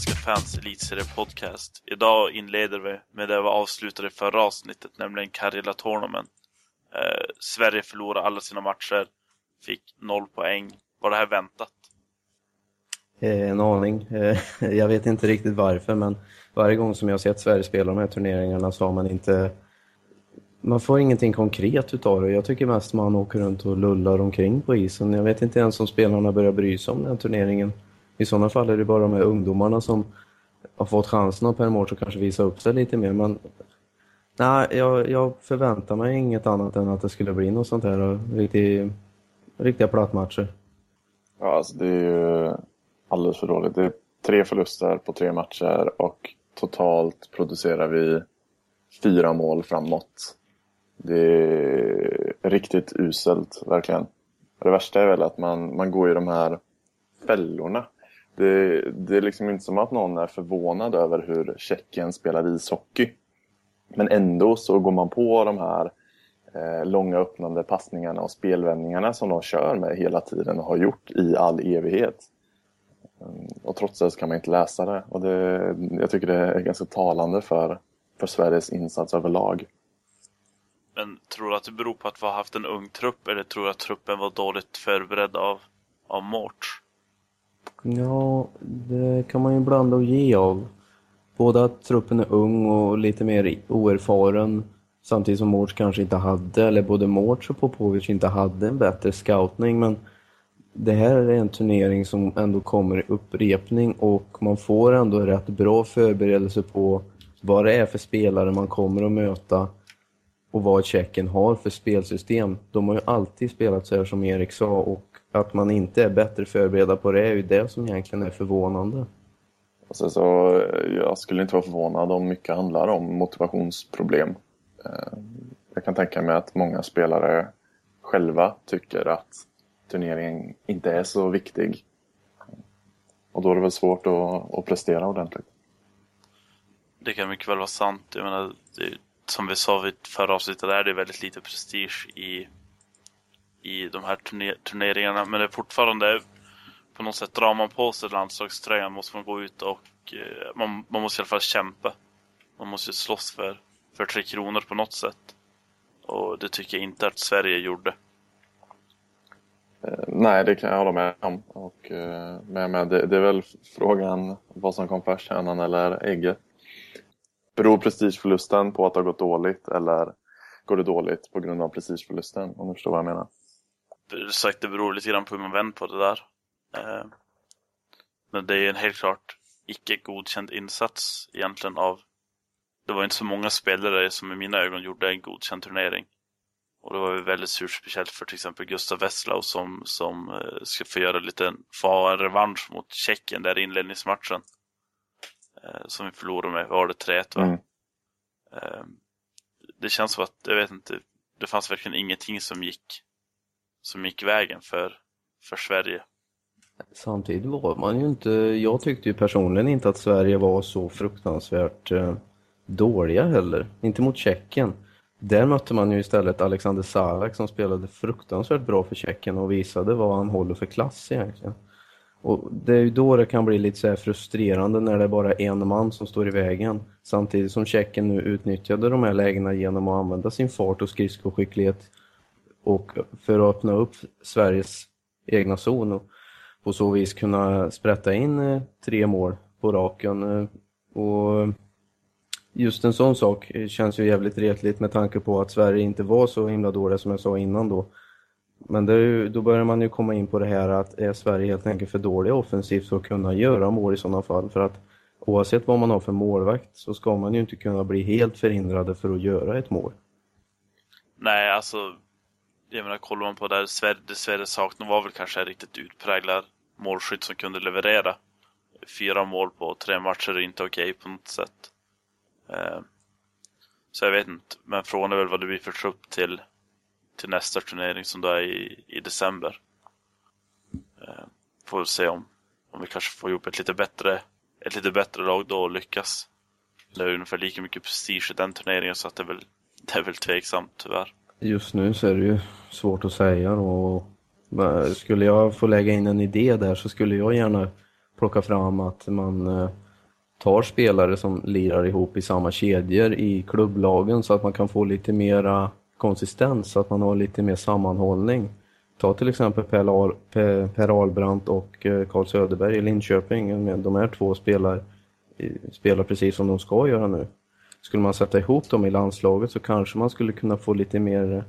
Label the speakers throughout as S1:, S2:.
S1: Svenska fans elitserie podcast. Idag inleder vi med det vi avslutade förra avsnittet, nämligen Karjala Tournament. Eh, Sverige förlorade alla sina matcher, fick noll poäng. Var det här väntat?
S2: Eh, en aning. Eh, jag vet inte riktigt varför, men varje gång som jag har sett Sverige spela de här turneringarna så har man inte... Man får ingenting konkret utav det. Jag tycker mest man åker runt och lullar omkring på isen. Jag vet inte ens om spelarna börjar bry sig om den här turneringen. I sådana fall är det bara de här ungdomarna som har fått chansen att per match att kanske visa upp sig lite mer. Men nej, jag, jag förväntar mig inget annat än att det skulle bli något sånt här eh, riktigt, riktiga plattmatcher.
S3: Ja, alltså det är ju alldeles för dåligt. Det är tre förluster på tre matcher och totalt producerar vi fyra mål framåt. Det är riktigt uselt, verkligen. Det värsta är väl att man, man går i de här fällorna. Det, det är liksom inte som att någon är förvånad över hur Tjeckien spelar ishockey. Men ändå så går man på de här eh, långa öppnande passningarna och spelvändningarna som de kör med hela tiden och har gjort i all evighet. Mm, och trots det så kan man inte läsa det. Och det, jag tycker det är ganska talande för, för Sveriges insats överlag.
S1: Men tror du att det beror på att vi har haft en ung trupp eller tror du att truppen var dåligt förberedd av, av Mårts?
S2: Ja, det kan man ju blanda och ge av. Både att truppen är ung och lite mer oerfaren samtidigt som Mårts kanske inte hade, eller både Mårts och Popovic inte hade en bättre scoutning men det här är en turnering som ändå kommer i upprepning och man får ändå rätt bra förberedelse på vad det är för spelare man kommer att möta och vad Tjeckien har för spelsystem. De har ju alltid spelat så här som Erik sa och att man inte är bättre förberedda på det är ju det som egentligen är förvånande.
S3: Alltså, så, jag skulle inte vara förvånad om mycket handlar om motivationsproblem. Eh, jag kan tänka mig att många spelare själva tycker att turneringen inte är så viktig. Och då är det väl svårt att, att prestera ordentligt.
S1: Det kan mycket väl vara sant. Jag menar, det, som vi sa vid förra avsnittet är det väldigt lite prestige i, i de här turner turneringarna. Men det är fortfarande, på något sätt drar man på sig landslagströjan måste man gå ut och eh, man, man måste i alla fall kämpa. Man måste slåss för, för Tre Kronor på något sätt. Och det tycker jag inte att Sverige gjorde.
S3: Eh, nej, det kan jag hålla med om. Och, eh, med, med, det, det, är väl frågan vad som kom först, hönan eller ägget. Beror prestigeförlusten på att det har gått dåligt eller går det dåligt på grund av prestigeförlusten? Om du förstår vad jag menar.
S1: Sagt, det beror lite grann på hur man vänder på det där. Eh, men det är en helt klart icke godkänd insats egentligen av... Det var inte så många spelare som i mina ögon gjorde en godkänd turnering. Och det var ju väldigt surt, speciellt för till exempel Gustav Westlau som, som eh, ska få göra lite, få ha en revansch mot Tjeckien där i inledningsmatchen. Eh, som vi förlorade med, var det 3-1 va? Mm. Det känns som att, jag vet inte, det fanns verkligen ingenting som gick, som gick vägen för, för Sverige.
S2: Samtidigt var man ju inte, jag tyckte ju personligen inte att Sverige var så fruktansvärt eh, dåliga heller. Inte mot Tjeckien. Där mötte man ju istället Alexander Salak som spelade fruktansvärt bra för Tjeckien och visade vad han håller för klass egentligen. Och det är ju då det kan bli lite så frustrerande när det är bara en man som står i vägen. Samtidigt som Tjeckien nu utnyttjade de här lägena genom att använda sin fart och skridskoskicklighet och för att öppna upp Sveriges egna zon och på så vis kunna sprätta in eh, tre mål på raken. Eh, och just en sån sak känns ju jävligt retligt med tanke på att Sverige inte var så himla dåliga som jag sa innan då. Men ju, då börjar man ju komma in på det här att är Sverige helt enkelt för dåliga offensivt för att kunna göra mål i sådana fall? För att oavsett vad man har för målvakt så ska man ju inte kunna bli helt förhindrade för att göra ett mål.
S1: Nej, alltså jag menar, kollar man på det Sverige, det Sverige saknade var väl kanske en riktigt utpräglad målskytt som kunde leverera. Fyra mål på tre matcher är inte okej okay på något sätt. Eh, så jag vet inte, men frågan är väl vad det blir för trupp till, till nästa turnering som då är i, i december. Eh, får väl se om, om vi kanske får ihop ett lite bättre, ett lite bättre lag då och lyckas. Det är ungefär lika mycket prestige i den turneringen så att det är väl, det är väl tveksamt tyvärr.
S2: Just nu så är det ju svårt att säga och skulle jag få lägga in en idé där så skulle jag gärna plocka fram att man eh, tar spelare som lirar ihop i samma kedjor i klubblagen så att man kan få lite mera konsistens, så att man har lite mer sammanhållning. Ta till exempel Per, Al per, Albrandt och eh, Karl Carl Söderberg i Linköping. De här två spelar, eh, spelar precis som de ska göra nu. Skulle man sätta ihop dem i landslaget så kanske man skulle kunna få lite mer eh,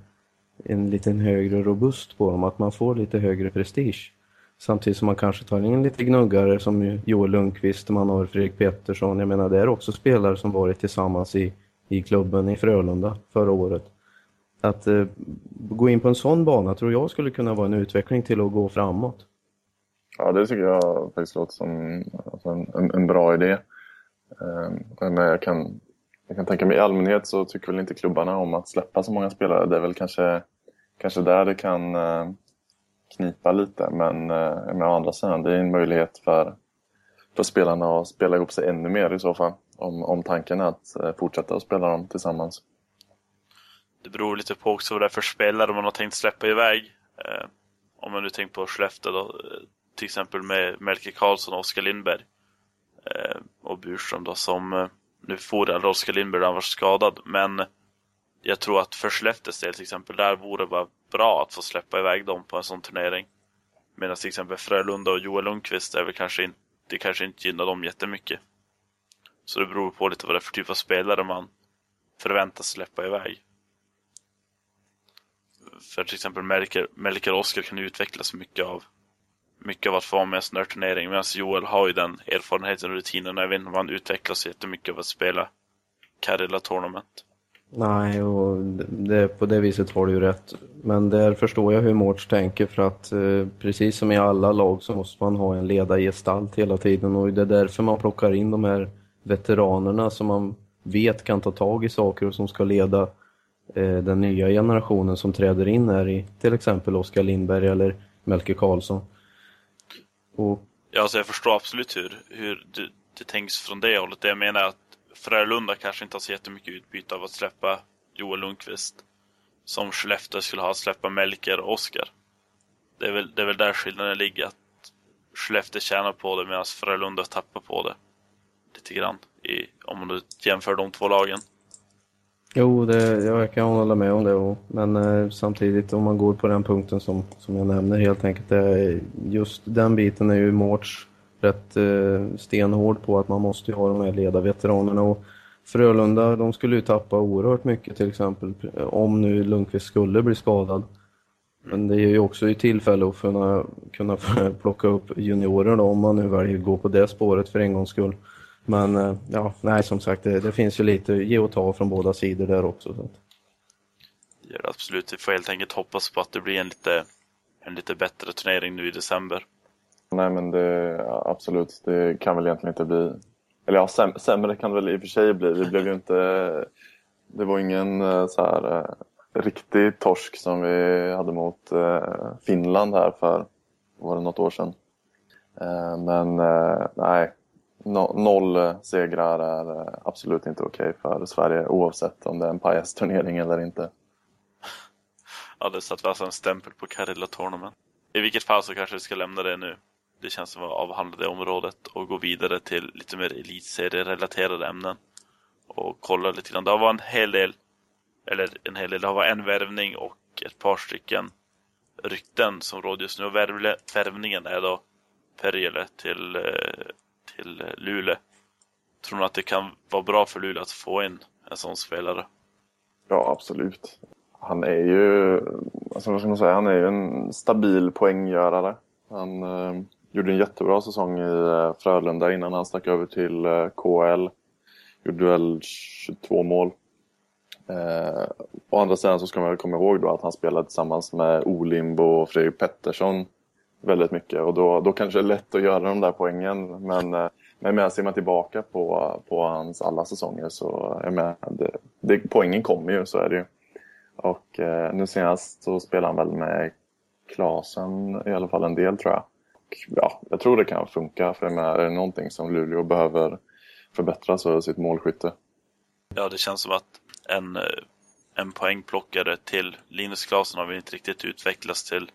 S2: en liten högre robust på dem, att man får lite högre prestige. Samtidigt som man kanske tar in lite gnuggare som Joel Lundqvist, man har Fredrik Pettersson. Jag menar, det är också spelare som varit tillsammans i, i klubben i Frölunda förra året. Att eh, gå in på en sån bana tror jag skulle kunna vara en utveckling till att gå framåt.
S3: Ja, det tycker jag faktiskt låter som alltså en, en, en, bra idé. Eh, men jag kan, jag kan tänka mig i allmänhet så tycker väl inte klubbarna om att släppa så många spelare. Det är väl kanske, kanske där det kan eh, knipa lite. Men, eh, men å andra sidan, det är en möjlighet för, för spelarna att spela ihop sig ännu mer i så fall. Om, om tanken är att eh, fortsätta att spela dem tillsammans.
S1: Det beror lite på också vad det är för spelare man har tänkt släppa iväg. Om man nu tänker på Skellefteå då, till exempel med Melker Karlsson och Oskar Lindberg. Och Burström då som, nu får aldrig Oskar Lindberg, han var skadad, men jag tror att för Skellefteås del till exempel, där vore det bara bra att få släppa iväg dem på en sån turnering. Medan till exempel Frölunda och Joel Lundqvist är väl kanske inte, det kanske inte gynnar dem jättemycket. Så det beror på lite vad det är för typ av spelare man förväntas släppa iväg. För till exempel Melker, Melker och Oskar kan utvecklas mycket av mycket av att få vara med i en sån här turnering. Medan Joel har ju den erfarenheten och rutinen. Jag vet inte om han utvecklas jättemycket av att spela Karela Tournament.
S2: Nej, och det, på det viset har du ju rätt. Men där förstår jag hur Mårts tänker för att eh, precis som i alla lag så måste man ha en ledargestalt hela tiden och det är därför man plockar in de här veteranerna som man vet kan ta tag i saker och som ska leda eh, den nya generationen som träder in här i till exempel Oskar Lindberg eller Melke Karlsson.
S1: Och... Ja, alltså jag förstår absolut hur, hur det, det tänks från det hållet. Det jag menar är att Frölunda kanske inte har så jättemycket utbyte av att släppa Joel Lundqvist. Som Skellefteå skulle ha att släppa Melker och Oskar. Det är, väl, det är väl där skillnaden ligger. Att Skellefteå tjänar på det medan Frölunda tappar på det. Lite grann. I, om man jämför de två lagen.
S2: Jo, det, jag kan hålla med om det. Men eh, samtidigt om man går på den punkten som, som jag nämner helt enkelt. Det, just den biten är ju Mårts rätt eh, stenhård på att man måste ha de här ledarveteranerna. Och Frölunda, de skulle ju tappa oerhört mycket till exempel om nu Lundqvist skulle bli skadad. Men det är ju också ett tillfälle att kunna, kunna plocka upp juniorer då, om man nu väljer att gå på det spåret för en gångs skull. Men eh, ja, nej som sagt, det, det finns ju lite ge och ta från båda sidor där också. Så.
S1: Det absolut. Vi får helt enkelt hoppas på att det blir en lite, en lite bättre turnering nu i december.
S3: Nej men det, absolut, det kan väl egentligen inte bli... Eller ja, säm, sämre kan det väl i och för sig bli. Det blev ju inte... Det var ingen eh, så här eh, riktig torsk som vi hade mot Finland här för, var det något år sedan. Men nej, noll eh, segrar är eh, absolut inte okej okay för Sverige oavsett om det är en pajasturnering eller inte.
S1: Ja, det satt alltså en stämpel på Karilla Tournament. I vilket fall så kanske vi ska lämna det nu det känns som att avhandla det området och gå vidare till lite mer elitserierelaterade ämnen. Och kolla lite grann. Det har varit en hel del, eller en hel del, det har varit en värvning och ett par stycken rykten som råder just nu. Och värvningen är då Perjele till, eh, till eh, Luleå. Tror ni att det kan vara bra för Luleå att få in en sån spelare?
S3: Ja, absolut. Han är ju, alltså vad ska man säga, han är ju en stabil poänggörare. Han, eh, Gjorde en jättebra säsong i eh, Frölunda innan han stack över till eh, KL. Gjorde väl 22 mål. Eh, å andra sidan så ska man väl komma ihåg då att han spelade tillsammans med Olimbo och Fredrik Pettersson väldigt mycket. Och då, då kanske det är lätt att göra de där poängen. Men, eh, men med, ser man tillbaka på, på hans alla säsonger så är med, det, det, poängen kommer ju, så är det ju. Och eh, nu senast så spelar han väl med Klasen i alla fall en del tror jag ja, jag tror det kan funka. För är det någonting som Luleå behöver förbättra så är det sitt målskytte.
S1: Ja, det känns som att en, eh, en poängplockare till Linus Klasen har vi inte riktigt utvecklats till,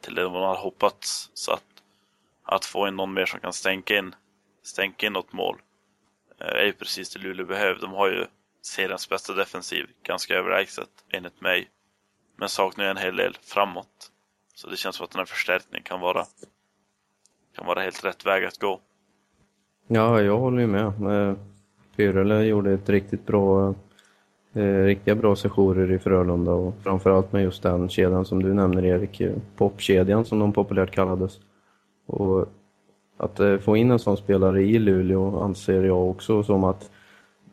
S1: till det man har hoppats. Så att, att få in någon mer som kan stänka in, stänka in något mål eh, är ju precis det Luleå behöver. De har ju seriens bästa defensiv, ganska överlägset enligt mig. Men saknar ju en hel del framåt. Så det känns som att den här förstärkningen kan vara, kan vara helt rätt väg att gå.
S2: Ja, jag håller ju med. Eh, Pyrele gjorde ett riktigt bra, Eh, riktiga bra sessioner i Frölunda och framförallt med just den kedjan som du nämner Erik, eh, popkedjan som de populärt kallades. Och att eh, få in en sån spelare i Luleå anser jag också som att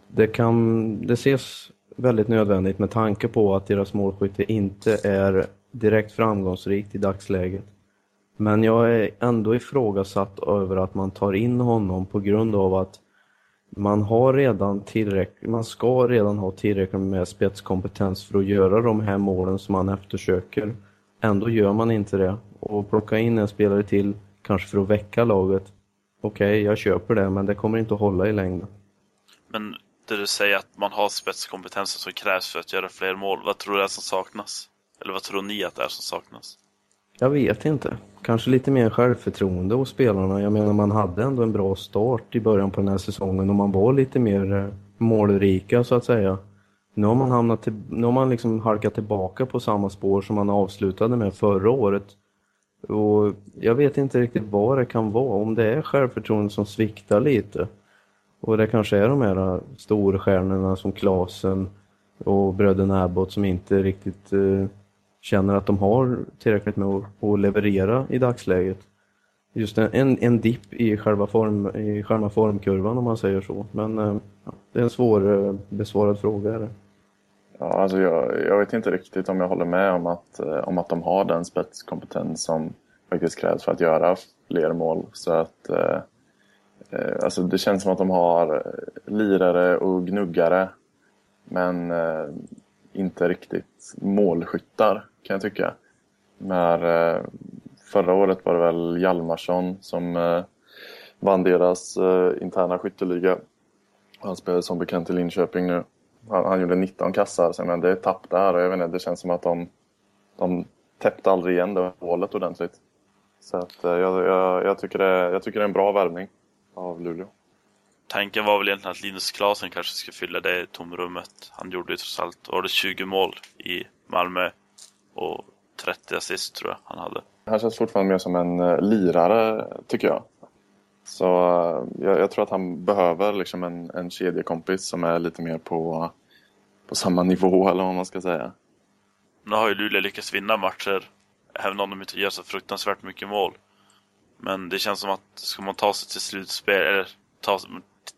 S2: det kan, det ses väldigt nödvändigt med tanke på att deras målskytte inte är direkt framgångsrikt i dagsläget. Men jag är ändå ifrågasatt över att man tar in honom på grund av att man har redan tillräckligt, man ska redan ha tillräckligt med spetskompetens för att göra de här målen som man eftersöker. Ändå gör man inte det. Och plocka in en spelare till, kanske för att väcka laget. Okej, okay, jag köper det, men det kommer inte att hålla i längden.
S1: Men det du säger att man har spetskompetensen som krävs för att göra fler mål, vad tror du är som saknas? Eller vad tror ni att det är som saknas?
S2: Jag vet inte. Kanske lite mer självförtroende hos spelarna. Jag menar, man hade ändå en bra start i början på den här säsongen och man var lite mer eh, målrika så att säga. Nu har man, hamnat till, nu har man liksom halkat tillbaka på samma spår som man avslutade med förra året. Och jag vet inte riktigt vad det kan vara, om det är självförtroende som sviktar lite. Och det kanske är de här eh, storstjärnorna som Klasen och bröderna Abbott som inte riktigt eh, känner att de har tillräckligt med att, leverera i dagsläget. Just en, en, en dipp i själva, form, i själva formkurvan om man säger så. Men eh, ja, det är en svår eh, besvarad fråga. Är det.
S3: Ja, alltså jag, jag, vet inte riktigt om jag håller med om att, eh, om att de har den spetskompetens som faktiskt krävs för att göra fler mål. Så att, eh, alltså det känns som att de har lirare och gnuggare men eh, inte riktigt målskyttar kan jag tycka. När, eh, förra året var det väl Hjalmarsson som eh, vann deras eh, interna skytteliga. Han spelar som bekant i Linköping nu. Han, han gjorde 19 kassar, så men det är tapp där och jag vet inte, det känns som att de, de täppte aldrig igen det hålet ordentligt. Så att, eh, jag, jag, jag, tycker det, jag tycker det är en bra värvning av Luleå.
S1: Tanken var väl egentligen att Linus Klasen kanske skulle fylla det tomrummet. Han gjorde ju trots allt, var det 20 mål i Malmö och 30 assist tror jag han hade.
S3: Han känns fortfarande mer som en uh, lirare tycker jag. Så uh, jag, jag, tror att han behöver liksom en, en kedjekompis som är lite mer på, på samma nivå eller vad man ska säga.
S1: Nu har ju Luleå lyckats vinna matcher, även om de inte gör så fruktansvärt mycket mål. Men det känns som att ska man ta sig till slutspel, eller ta,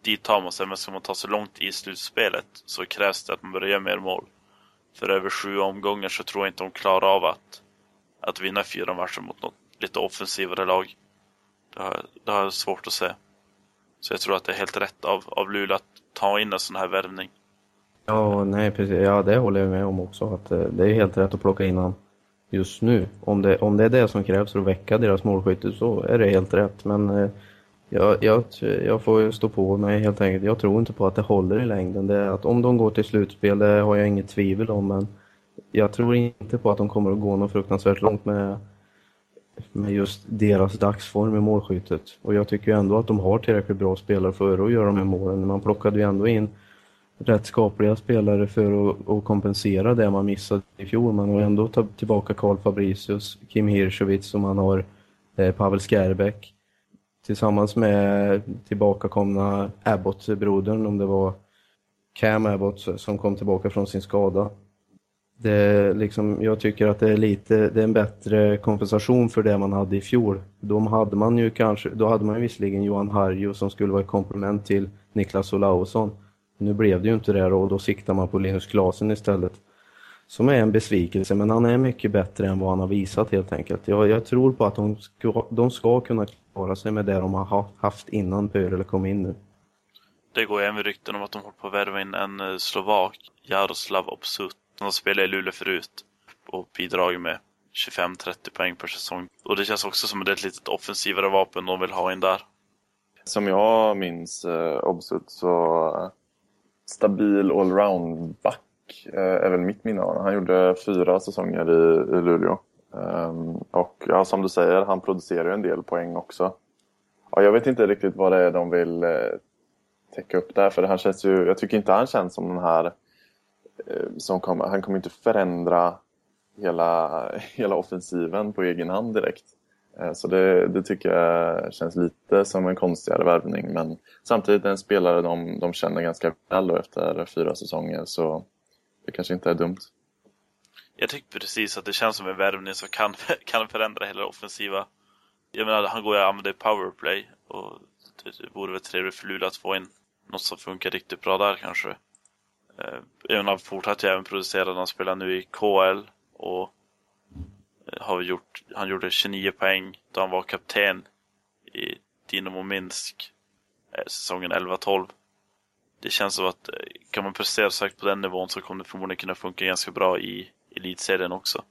S1: dit tar man sig, men ska man ta sig långt i slutspelet så krävs det att man börjar göra mer mål. För över sju omgångar så tror jag inte de klarar av att, att vinna fyra matcher mot något lite offensivare lag. Det har, det har jag svårt att se. Så jag tror att det är helt rätt av, av Luleå att ta in en sån här värvning.
S2: Ja, nej precis. Ja, det håller jag med om också. Att eh, det är helt rätt att plocka in honom just nu. Om det, om det är det som krävs för att väcka deras målskytte så är det helt rätt. Men eh, jag, jag, jag får stå på mig helt enkelt. Jag tror inte på att det håller i längden. Det är att om de går till slutspel, det har jag inget tvivel om. Men jag tror inte på att de kommer att gå något fruktansvärt långt med, med just deras dagsform i målskyttet. Och jag tycker ändå att de har tillräckligt bra spelare för att göra de här målen. Man plockade ju ändå in rätt skapliga spelare för att, att kompensera det man missade i fjol. Man har ändå tagit tillbaka Karl Fabricius, Kim Hirschowitz och man har eh, Pavel Skärbäck tillsammans med tillbakakomna Abbott-brodern, om det var Cam Abbott som kom tillbaka från sin skada. Det, liksom, jag tycker att det är lite, det är en bättre kompensation för det man hade i fjol. Då hade man ju kanske, då hade man ju visserligen Johan Harjo som skulle vara ett komplement till Niklas Olausson. Nu blev det ju inte det och då siktar man på Linus Klasen istället som är en besvikelse, men han är mycket bättre än vad han har visat helt enkelt. Jag, jag tror på att de ska, de ska kunna klara sig med det de har haft innan Pöjrele kom in nu.
S1: Det går även rykten om att de håller på att värva in en eh, slovak, Jaroslav Obsut. Han spelar i Luleå förut och bidragit med 25-30 poäng per säsong. Och det känns också som ett litet offensivare vapen de vill ha in där.
S3: Som jag minns eh, Obsut så eh, stabil allround-back Eh, är väl mitt minne av Han gjorde fyra säsonger i, i Luleå. Um, och ja, som du säger, han producerar en del poäng också. Ja, jag vet inte riktigt vad det är de vill eh, täcka upp där. För han känns ju, jag tycker inte han känns som den här eh, som kommer, han kommer inte förändra hela, hela offensiven på egen hand direkt. Eh, så det, det, tycker jag känns lite som en konstigare värvning. Men samtidigt en spelare de, de känner ganska väl efter fyra säsonger så det kanske inte är dumt.
S1: Jag tycker precis att det känns som en värvning som kan, kan förändra hela offensiva. Jag menar, han går ju och använder powerplay och det vore väl trevligt för Luleå att få in något som funkar riktigt bra där kanske. Eh, han fortsatte ju även producera när han spelar nu i KL och eh, har gjort, han gjorde 29 poäng då han var kapten i Dynamo Minsk eh, säsongen 11-12. Det känns som att eh, kan man prestera sagt på den nivån så kommer det förmodligen kunna funka ganska bra i elitserien också.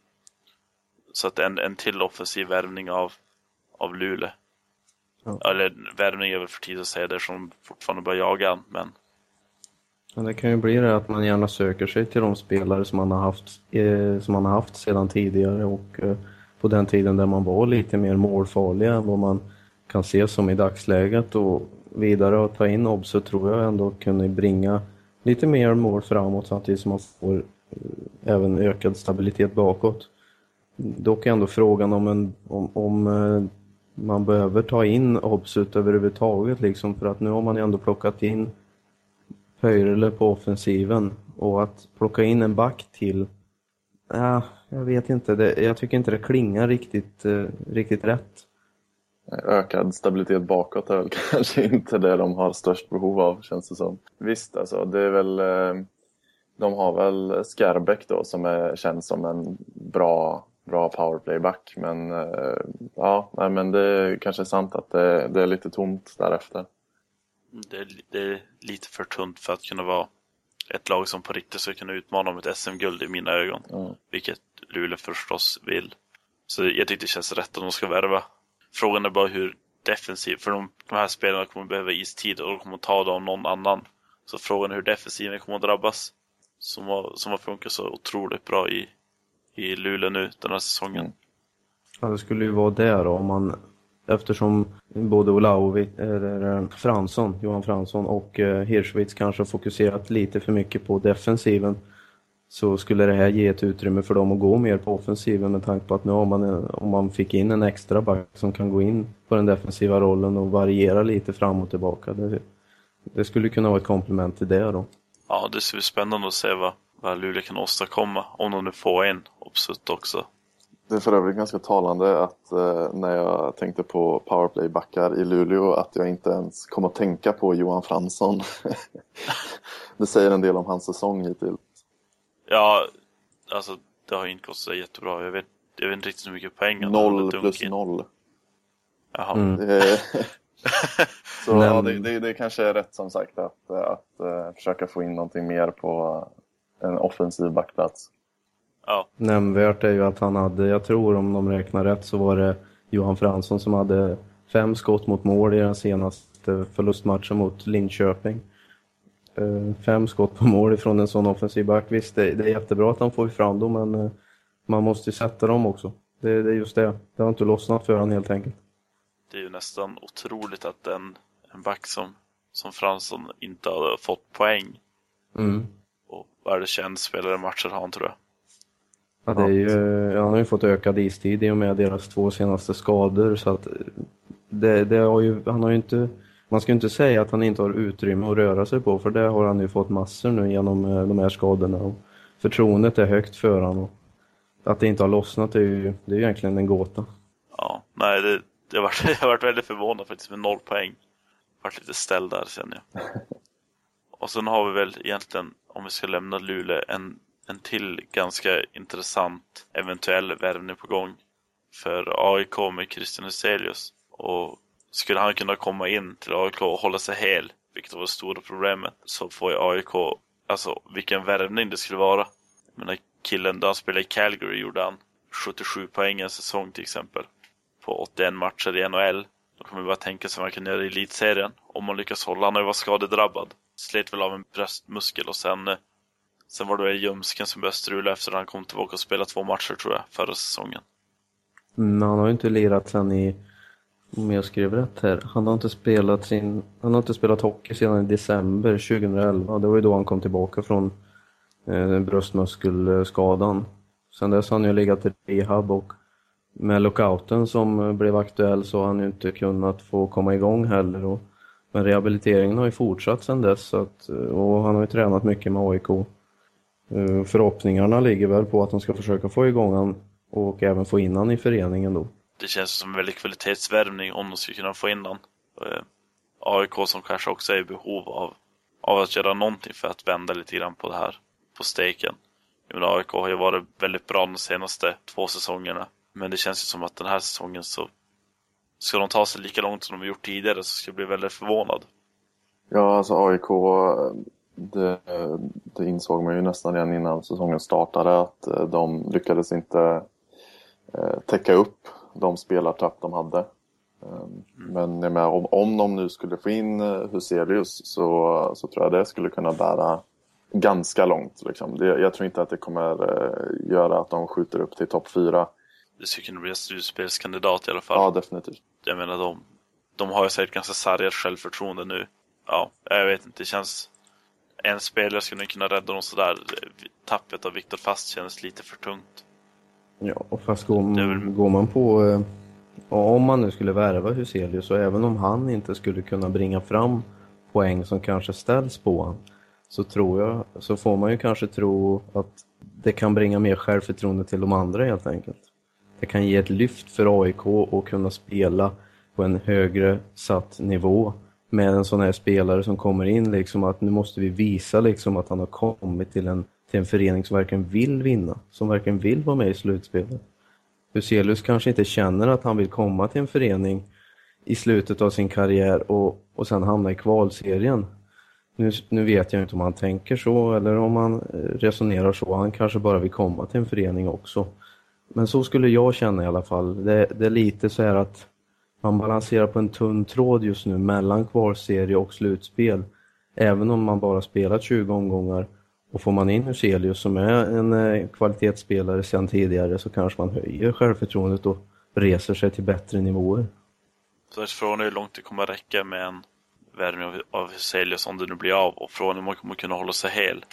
S1: Så att en, en till offensiv värvning av, av Luleå. Ja. Eller värvning är väl för tidigt att säga det som fortfarande bara jagar men
S2: men det kan ju bli det att man gärna söker sig till de spelare som man har haft, eh, som man har haft sedan tidigare och eh, på den tiden där man var lite mer målfarliga än vad man kan se som i dagsläget och vidare att ta in Obso tror jag ändå kunde bringa lite mer mål framåt samtidigt som man får Eh, även ökad stabilitet bakåt. Dock är ändå frågan om, en, om, om eh, man behöver ta in Obsut överhuvudtaget liksom för att nu har man ju ändå plockat in Pöjrele på offensiven och att plocka in en back till Ja, jag vet inte. Det, jag tycker inte det klingar riktigt, eh, riktigt rätt.
S3: Ökad stabilitet bakåt är väl kanske inte det de har störst behov av, känns det som. Visst, alltså, det är väl... Eh, de har väl Skarbäck då som är, känns som en bra, bra powerplayback. Men eh, ja, nej, men det är kanske sant att det, det är lite tomt därefter
S1: det är, det är lite för tunt för att kunna vara ett lag som på riktigt ska kunna utmana om ett SM-guld i mina ögon. Mm. Vilket Luleå förstås vill. Så jag tycker det känns rätt att de ska värva. Frågan är bara hur defensiv, för de, de här spelarna kommer behöva istid och de kommer ta det av någon annan. Så frågan är hur defensiven kommer att drabbas. Som har, som har funkat så otroligt bra i, i Luleå nu den här säsongen. Mm.
S2: Ja, det skulle ju vara det då om man Eftersom både Olaovic, eller eh, Fransson, Johan Fransson och eh, Hirschwitz kanske har fokuserat lite för mycket på defensiven så skulle det här ge ett utrymme för dem att gå mer på offensiven med tanke på att nu har man, eh, om man fick in en extra back som kan gå in på den defensiva rollen och variera lite fram och tillbaka. Det, det skulle kunna vara ett komplement till det då.
S1: Ja, det ska bli spännande att se vad, vad Luleå kan åstadkomma om de nu får en Obsut också.
S3: Det är för övrigt ganska talande att eh, när jag tänkte på powerplay-backar i Luleå att jag inte ens kom att tänka på Johan Fransson. det säger en del om hans säsong hittills.
S1: Ja, alltså det har inte gått så jättebra. Jag vet, jag vet inte riktigt hur mycket poäng
S3: han Noll plus noll.
S1: Jaha. Mm.
S3: så ja, det, det, det kanske är rätt som sagt att, att, uh, försöka få in någonting mer på en offensiv backplats.
S1: Ja.
S2: Nämnvärt är ju att han hade, jag tror om de räknar rätt så var det Johan Fransson som hade fem skott mot mål i den senaste förlustmatchen mot Linköping. Eh, fem skott på mål ifrån en sån offensiv back. Visst, det, är jättebra att han får fram dem, men eh, man måste ju sätta dem också. Det, är just det. Det har inte lossnat för honom helt enkelt.
S1: Det är ju nästan otroligt att en, en back som, som Fransson inte har fått poäng.
S2: Mm.
S1: Och är det 21 spelare matcher har han tror jag.
S2: Ja, det är ju, han har ju fått ökad istid i och med deras två senaste skador så att det, det har ju, han har ju inte, man ska ju inte säga att han inte har utrymme att röra sig på för det har han ju fått massor nu genom eh, de här skadorna. Och förtroendet är högt för honom. Att det inte har lossnat är ju, det är ju egentligen en gåta.
S1: Ja, nej det, det har varit, jag har varit väldigt förvånad faktiskt med noll poäng. Varit lite ställd där känner jag. Och sen har vi väl egentligen, om vi ska lämna Luleå, en en till ganska intressant eventuell värvning på gång för AIK med Christian Hyselius. Och skulle han kunna komma in till AIK och hålla sig hel, vilket var det stora problemet, så får ju AIK, alltså vilken värvning det skulle vara. Jag menar, killen, då han spelade i Calgary gjorde han 77 poäng en säsong till exempel. På 81 matcher i NHL. Kan man bara tänka sig vad man kan göra i elitserien. Om man lyckas hålla, han har ju varit skadedrabbad. Slet väl av en bröstmuskel och sen eh, Sen var det väl Ljumsken som började strula efter att han kom tillbaka och spelade två matcher tror jag, förra säsongen.
S2: Men han har ju inte lirat sen i om jag skrev rätt här, han har inte spelat sin, han har inte spelat hockey sedan i december 2011. Det var ju då han kom tillbaka från eh, bröstmuskelskadan. Sen dess har han ju legat i rehab och med lockouten som blev aktuell så har han ju inte kunnat få komma igång heller. Och, men rehabiliteringen har ju fortsatt sedan dess så att, eh, och han har ju tränat mycket med AIK. Eh, förhoppningarna ligger väl på att de ska försöka få igång han och även få in han i föreningen då.
S1: Det känns som en väldigt kvalitetsvärvning om de ska kunna få in han. Eh, AIK som kanske också är i behov av, av att göra någonting för att vända lite grann på det här, på steken. Jag menar, AIK har ju varit väldigt bra de senaste två säsongerna. Men det känns ju som att den här säsongen så ska de ta sig lika långt som de har gjort tidigare så ska jag bli väldigt förvånad.
S3: Ja, alltså AIK, det, det insåg man ju nästan redan innan säsongen startade att eh, de lyckades inte eh, täcka upp de spelartapp de hade. Mm. Men jag menar, om, om de nu skulle få in eh, Huselius så, så tror jag det skulle kunna bära ganska långt. Liksom. Det, jag tror inte att det kommer göra att de skjuter upp till topp fyra
S1: det skulle kunna bli en slutspelskandidat i alla fall.
S3: Ja, definitivt.
S1: Jag menar, de, de har ju säkert ganska sargat självförtroende nu. Ja, jag vet inte, det känns... En spelare skulle kunna rädda dem sådär. Tappet av Viktor Fast känns lite för tungt.
S2: Ja, och fast går, väl... går man på... Eh, om man nu skulle värva Huselius, så även om han inte skulle kunna bringa fram poäng som kanske ställs på honom, så tror jag, så får man ju kanske tro att det kan bringa mer självförtroende till de andra helt enkelt det kan ge ett lyft för AIK att kunna spela på en högre satt nivå med en sån här spelare som kommer in liksom att nu måste vi visa liksom att han har kommit till en, till en förening som verkligen vill vinna, som verkligen vill vara med i slutspelet. Huselius kanske inte känner att han vill komma till en förening i slutet av sin karriär och, och sen hamna i kvalserien. Nu, nu vet jag inte om han tänker så eller om han eh, resonerar så. Han kanske bara vill komma till en förening också. Men så skulle jag känna i alla fall. Det, det, är lite så här att man balanserar på en tunn tråd just nu mellan kvalserie och slutspel. Även om man bara spelat 20 omgångar och får man in Huselius som är en eh, kvalitetsspelare sedan tidigare så kanske man höjer självförtroendet och reser sig till bättre nivåer.
S1: Så frågan är hur långt det kommer att räcka med en värvning av Huselius om det nu blir av och frågan är om man kommer kunna hålla sig hel.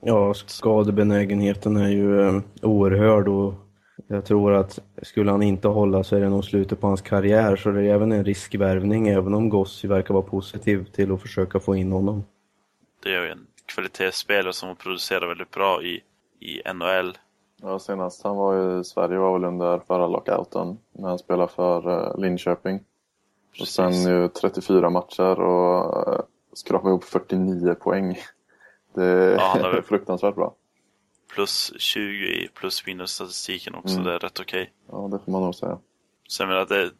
S2: Ja, skadebenägenheten är ju eh, oerhörd och jag tror att skulle han inte hålla så är det nog slutet på hans karriär så det är även en riskvärvning även om Gossi verkar vara positiv till att försöka få in honom.
S1: Det är ju en kvalitetsspelare som producerar väldigt bra i, i NHL.
S3: Ja, senast han var i Sverige var väl under förra lockouten när han spelade för uh, Linköping. Precis. Och sen ju 34 matcher och uh, skrapade ihop 49 poäng. Det är ja, fruktansvärt bra
S1: plus 20 i plus minus statistiken också. Mm. Det är rätt okej. Okay.
S3: Ja, det får man nog säga.
S1: Jag menar, det,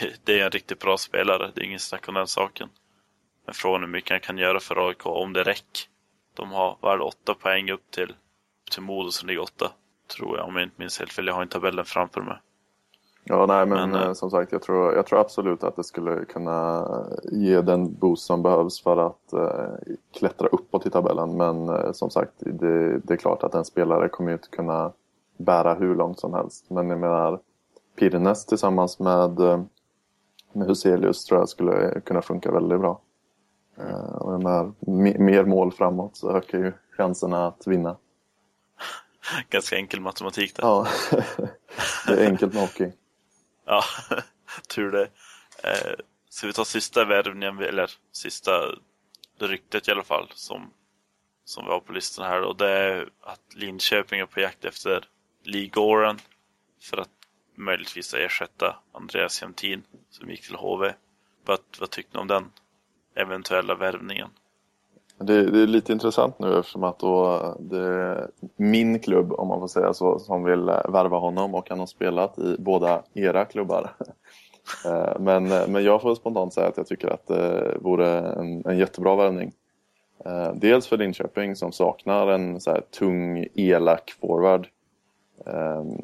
S1: det, det, är en riktigt bra spelare. Det är ingen snack om den saken. Men frågan är hur mycket han kan göra för AIK om det räcker. De har, det, åtta poäng upp till, till Modo som ligger åtta. Tror jag, om jag inte minns helt fel. Jag har inte tabellen framför mig.
S3: Ja, nej, men, men äh, som sagt, jag tror, jag tror absolut att det skulle kunna ge den boost som behövs för att äh, klättra uppåt i tabellen. Men äh, som sagt, det, det, är klart att en spelare kommer inte kunna bära hur långt som helst. Men jag menar, Pirnes tillsammans med, med Huselius tror jag skulle kunna funka väldigt bra. och jag menar, mer mål framåt så ökar ju chanserna att vinna.
S1: Ganska enkel matematik där.
S3: Ja, det är enkelt med hockey.
S1: Ja, tur det. Eh, ska vi ta sista värvningen, eller sista ryktet i alla fall, som, som vi har på listan här. Och det är att Linköping är på jakt efter Lee Goran för att möjligtvis ersätta Andreas Jämtin som gick till HV. Vad, vad tyckte ni om den eventuella värvningen?
S3: Det, det, är lite intressant nu eftersom att då det är min klubb, om man får säga så, som vill värva honom och han har spelat i båda era klubbar. Eh, men, eh, men jag får spontant säga att jag tycker att det vore en, en jättebra värvning. Dels för Linköping som saknar en så tung, elak forward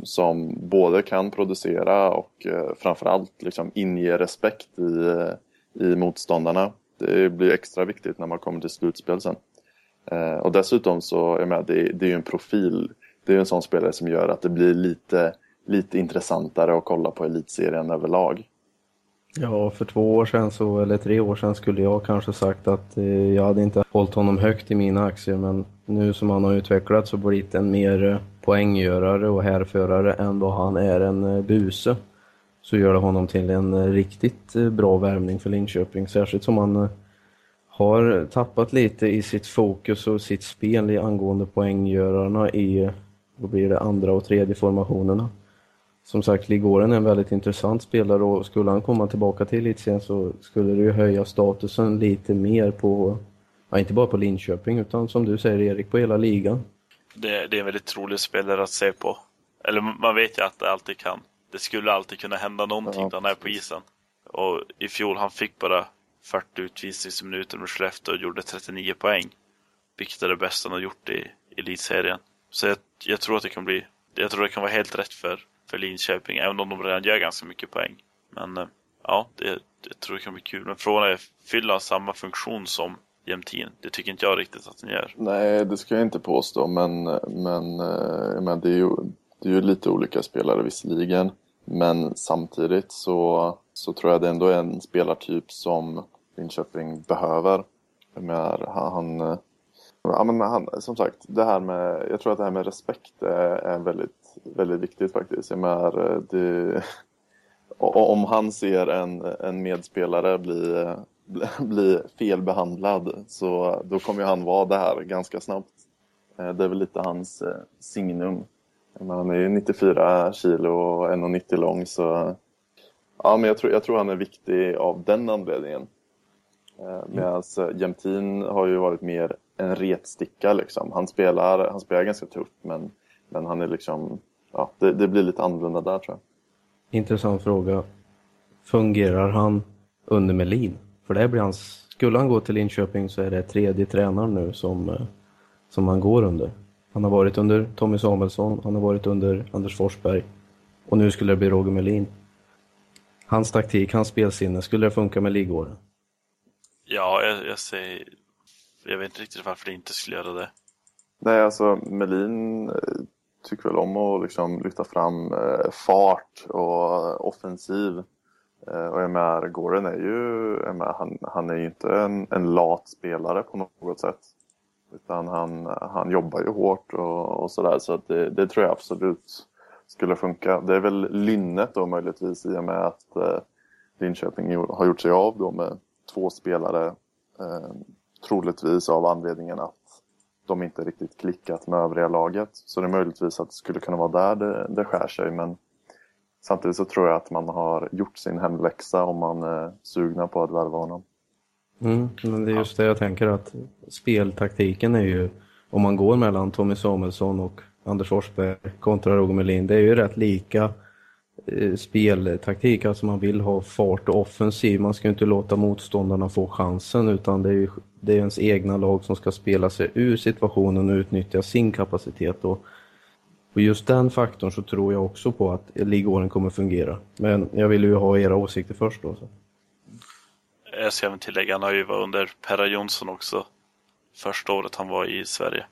S3: som både kan producera och framförallt liksom inge respekt i, i motståndarna det blir extra viktigt när man kommer till slutspel sen. Eh, och dessutom så är med, det, det är ju en profil. Det är en sån spelare som gör att det blir lite, lite intressantare att kolla på elitserien överlag.
S2: Ja, för två år sedan så, eller tre år sedan skulle jag kanske sagt att eh, jag hade inte hållit honom högt i mina aktier men nu som han har utvecklats och blivit en mer eh, poänggörare och härförare än vad han är en eh, buse så gör det honom till en eh, riktigt eh, bra värvning för Linköping. Särskilt som han eh, har tappat lite i sitt fokus och sitt spel i angående poänggörarna i vad blir det, andra och tredje formationerna. Som sagt, Ligoren är en väldigt intressant spelare och skulle han komma tillbaka till elitserien så skulle det ju höja statusen lite mer på, ja, inte bara på Linköping utan som du säger Erik, på hela ligan.
S1: Det, det är en väldigt rolig spelare att se på. Eller man vet ju att det alltid kan. Det skulle alltid kunna hända någonting
S3: Ja,
S1: när han är på isen. Och i fjol han fick bara 40 utvisningsminuter med Skellefteå och gjorde 39 poäng. Vilket är det bästa han har gjort i elitserien. Så jag, jag tror att det kan bli, jag tror det kan vara helt rätt för, för Linköping, även om de redan gör ganska mycket poäng. Men eh, ja, det, jag tror det kan bli kul. Men frågan är, fyller han samma funktion som Jämtin? Det tycker inte jag riktigt att han gör.
S3: Nej, det ska jag inte påstå, men, men, eh, men det, är ju, det är ju lite olika spelare visserligen. Men samtidigt så, så tror jag det ändå är en spelartyp som Linköping behöver. Jag menar, han, han, ja, men han, som sagt, det här med, jag tror att det här med respekt är, är väldigt, väldigt viktigt faktiskt. Jag menar, det, och om han ser en, en medspelare bli, bli, felbehandlad så då kommer han vara det här ganska snabbt. Eh, det är väl lite hans eh, signum. Han är ju 94 kilo och 1,90 lång så ja, men jag, tror, jag tror han är viktig av den anledningen. Medan Jämtin har ju varit mer en retsticka liksom. Han spelar, han spelar ganska tufft men, men han är liksom, ja, det, det blir lite annorlunda där tror jag.
S2: Intressant fråga. Fungerar han under Melin? För det blir hans, skulle han gå till Linköping så är det tredje tränaren nu som, eh, som han går under. Han har varit under Tommy Samuelsson, han har varit under Anders Forsberg och nu skulle det bli Roger Melin. Hans taktik, hans spelsinne, skulle det funka med Ligården?
S1: Ja, jag, jag säger... Jag vet inte riktigt varför det inte skulle göra det.
S3: Nej, alltså Melin eh, tycker väl om att liksom lyfta fram eh, fart och offensiv. Eh, och jag menar, Goren är ju, jag menar, han, han är ju inte en, en lat spelare på något sätt. Utan han, han jobbar ju hårt och, och sådär. Så att det, det tror jag absolut skulle funka. Det är väl lynnet då möjligtvis i och med att eh, Linköping har gjort sig av då med två spelare. Eh, troligtvis av anledningen att de inte riktigt klickat med övriga laget. Så det är möjligtvis att det skulle kunna vara där det, det skär sig. Men samtidigt så tror jag att man har gjort sin hemläxa om man är sugna på att värva honom.
S2: Mm, men det är just det jag tänker att speltaktiken är ju, om man går mellan Tommy Samuelsson och Anders Forsberg kontra Roger Melin, det är ju rätt lika eh, speltaktik. Alltså man vill ha fart och offensiv. Man ska ju inte låta motståndarna få chansen utan det är ju det är ens egna lag som ska spela sig ur situationen och utnyttja sin kapacitet. Och, och just den faktorn så tror jag också på att ligåren kommer fungera. Men jag vill ju ha era åsikter först då. Så.
S1: Jag ska även tillägga, han har ju varit under Perra Jonsson också. Första året han var i Sverige.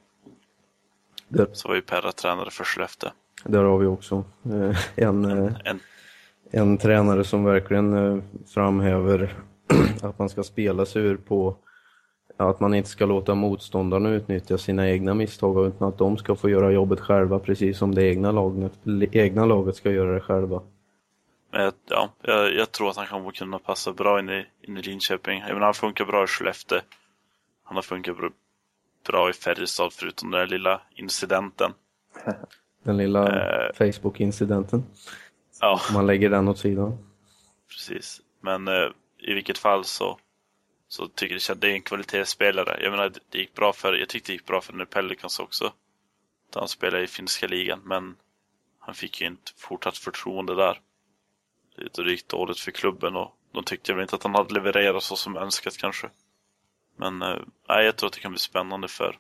S2: Där,
S1: Så var ju Perra tränare för Skellefteå.
S2: där har vi också eh, en, eh,
S1: En,
S2: en tränare som verkligen eh, framhäver att man ska spela sig ur på att man inte ska låta motståndarna utnyttja sina egna misstag utan att de ska få göra jobbet själva precis som det egna laget, egna laget ska göra det själva.
S1: Ja, jag, jag tror att han kommer kunna passa bra in i, in i Linköping. Menar, han funkar bra i Skellefteå. Han har funkat bra, i Färjestad förutom den där lilla incidenten.
S2: Den lilla
S1: Eh.
S2: Facebook-incidenten.
S1: Ja,
S2: Om man lägger den åt sidan.
S1: precis. Men eh, i vilket fall så, så tycker jag att det är en kvalitetsspelare. Jag menar, det- gick bra för, jag tyckte det gick bra för den Pelicans också. Han spelade i finska ligan, men han fick ju inte fortsatt förtroende där. Det det gick dåligt för klubben och de tyckte väl inte att han hade levererat så som önskat kanske. Men eh, jag tror att det kan bli spännande för,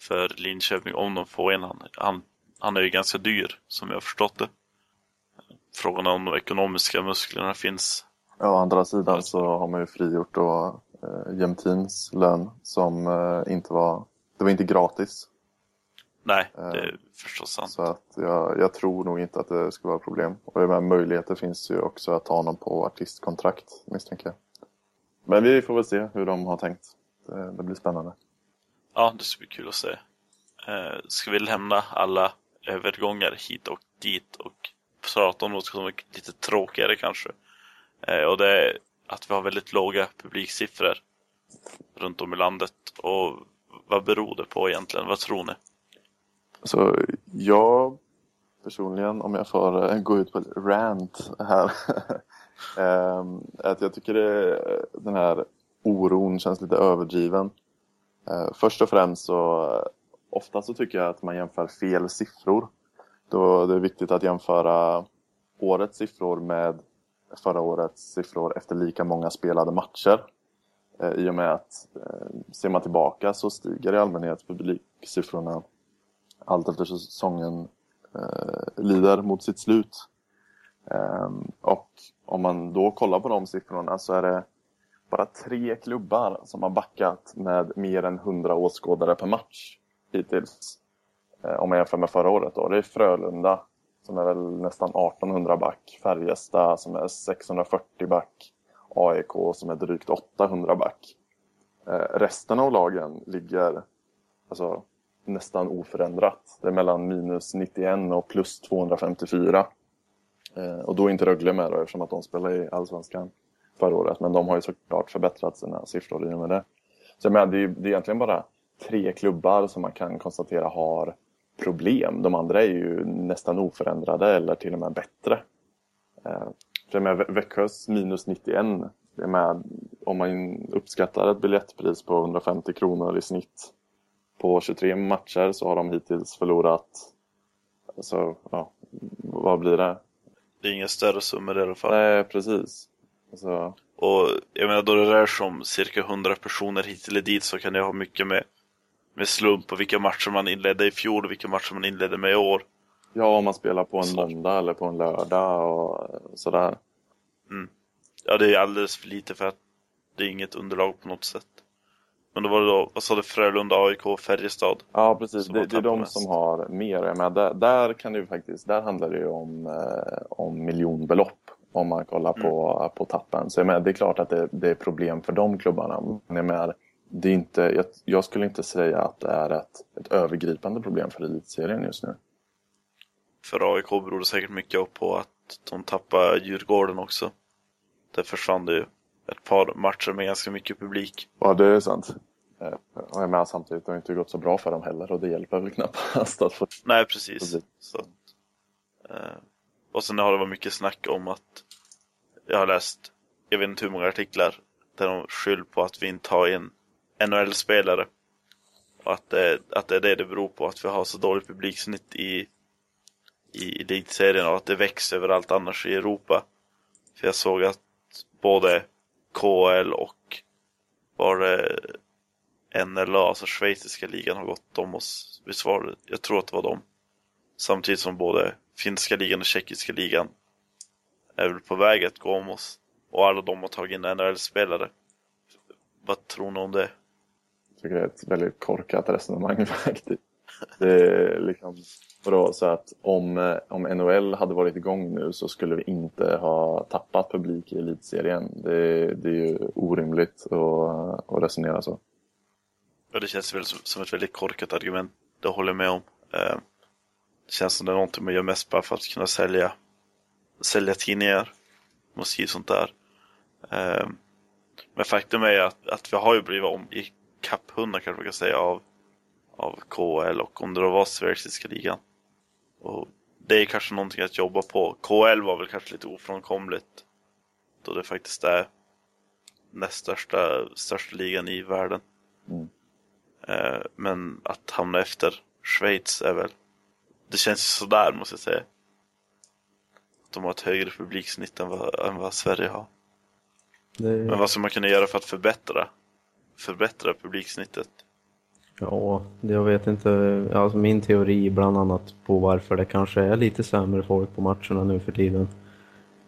S1: för Linköping om de får en han. han. Han är ju ganska dyr, som jag har förstått det. Frågan är om de ekonomiska musklerna finns.
S3: Ja, å andra sidan så har man ju frigjort då eh, Jämtins lön som eh, inte var, det var inte gratis.
S1: Nej, det är förstås sant.
S3: Så att jag, jag tror nog inte att det ska vara problem. Och jag menar, möjligheter finns ju också att ta honom på artistkontrakt misstänker jag. Men vi får väl se hur de har tänkt. Det, det blir spännande.
S1: Ja, det ska bli kul att se. Eh, ska vi lämna alla övergångar hit och dit och prata om något som är lite tråkigare kanske. Eh, och det är att vi har väldigt låga publiksiffror runt om i landet. Och vad beror det på egentligen? Vad tror ni?
S3: Så jag personligen, om jag får eh, gå ut på ett rant här. Ehm, att jag tycker det, den här oron känns lite överdriven. Eh, först och främst så eh, ofta så tycker jag att man jämför fel siffror. Då det är viktigt att jämföra årets siffror med förra årets siffror efter lika många spelade matcher. I och med att ser man tillbaka så stiger i allmänhet publiksiffrorna allt efter säsongen eh, lider mot sitt slut. Eh, och om man då kollar på de siffrorna så är det bara tre klubbar som har backat med mer än 100 åskådare per match hittills. Eh, om man jämför med förra året då. Det är Frölunda som är väl nästan 1800 back. Färjestad som är 640 back. AIK som är drygt 800 back. Eh, resten av lagen ligger alltså, nästan oförändrat. Det är mellan minus 91 och plus 254. Eh, och då är inte Rögle med då, eftersom att de spelade i Allsvenskan förra året. Men de har ju såklart förbättrat sina siffror i och med det. Så jag menar, det, är, det är egentligen bara tre klubbar som man kan konstatera har problem. De andra är ju nästan oförändrade eller till och med bättre. Eh, för med Växjös minus 91, det är med, om man uppskattar ett biljettpris på 150 kronor i snitt på 23 matcher så har de hittills förlorat, alltså, ja, vad blir det?
S1: Det är inga större summor i alla fall.
S3: Nej, precis. Alltså...
S1: Och jag menar, då det rör sig om cirka 100 personer hit eller dit så kan det ha mycket med, med slump på vilka matcher man inledde i fjol och vilka matcher man inledde med i år.
S3: Ja, om man spelar på en så. måndag eller på en lördag och sådär.
S1: Mm. Ja, det är alldeles för lite för att det är inget underlag på något sätt. Men då var det då, vad sa du, Frölunda, AIK, Färjestad?
S3: Ja, precis. Det, det, är de mest. som har mer. Men där, där, kan det faktiskt, där handlar det ju om, eh, om miljonbelopp om man kollar mm. på, på tappen. Så jag det är klart att det, det, är problem för de klubbarna. Men jag, det är inte, jag, jag, skulle inte säga att det är ett, ett övergripande problem för elitserien just nu.
S1: För AIK beror det säkert mycket på att de tappade Djurgården också. Det försvann det ju ett par matcher med ganska mycket publik.
S3: Ja, det är sant. Eh, och jag menar samtidigt, det har inte gått så bra för dem heller och det hjälper väl knappast att få...
S1: Nej, precis. Så, eh, och sen har det varit mycket snack om att jag har läst, jag vet inte hur många artiklar, där de skyller på att vi inte har en NHL-spelare. Och att det, att det är det det beror på, att vi har så dåligt publiksnitt i, i elitserien och att det växer överallt annars i Europa. För jag såg att både KL och var det NLA, alltså schweiziska ligan, har gått om oss. Visst var det? Jag tror att det var dem. Samtidigt som både finska ligan och tjeckiska ligan är väl på väg att gå om oss. Och alla de har tagit in NHL-spelare. Vad tror ni om det?
S3: Jag tycker det är ett väldigt korkat resonemang faktiskt. Det är liksom, vadå, så att om, eh, om NHL hade varit igång nu så skulle vi inte ha tappat publik i elitserien. Det, det är ju orimligt att, att resonera så.
S1: Ja, det känns väl som, som ett väldigt korkat argument. Det håller jag med om. Eh, det känns som det är någonting man gör mest bara för att kunna sälja, sälja tidningar. Måste och sånt där. Eh, men faktum är att, att vi har ju blivit om i kapphundar kanske man kan säga av, av KL och om det då var schweiziska ligan. Och det är kanske någonting att jobba på. KL var väl kanske lite ofrånkomligt. Då det faktiskt är näst största, största ligan i världen. Mm. Eh, men att hamna efter Schweiz är väl... Det känns sådär måste jag säga. De har ett högre publiksnitt än vad, än vad Sverige har. Är... Men vad ska man kunna göra för att förbättra, förbättra publiksnittet?
S2: Ja, jag vet inte. Alltså min teori bland annat på varför det kanske är lite sämre folk på matcherna nu för tiden.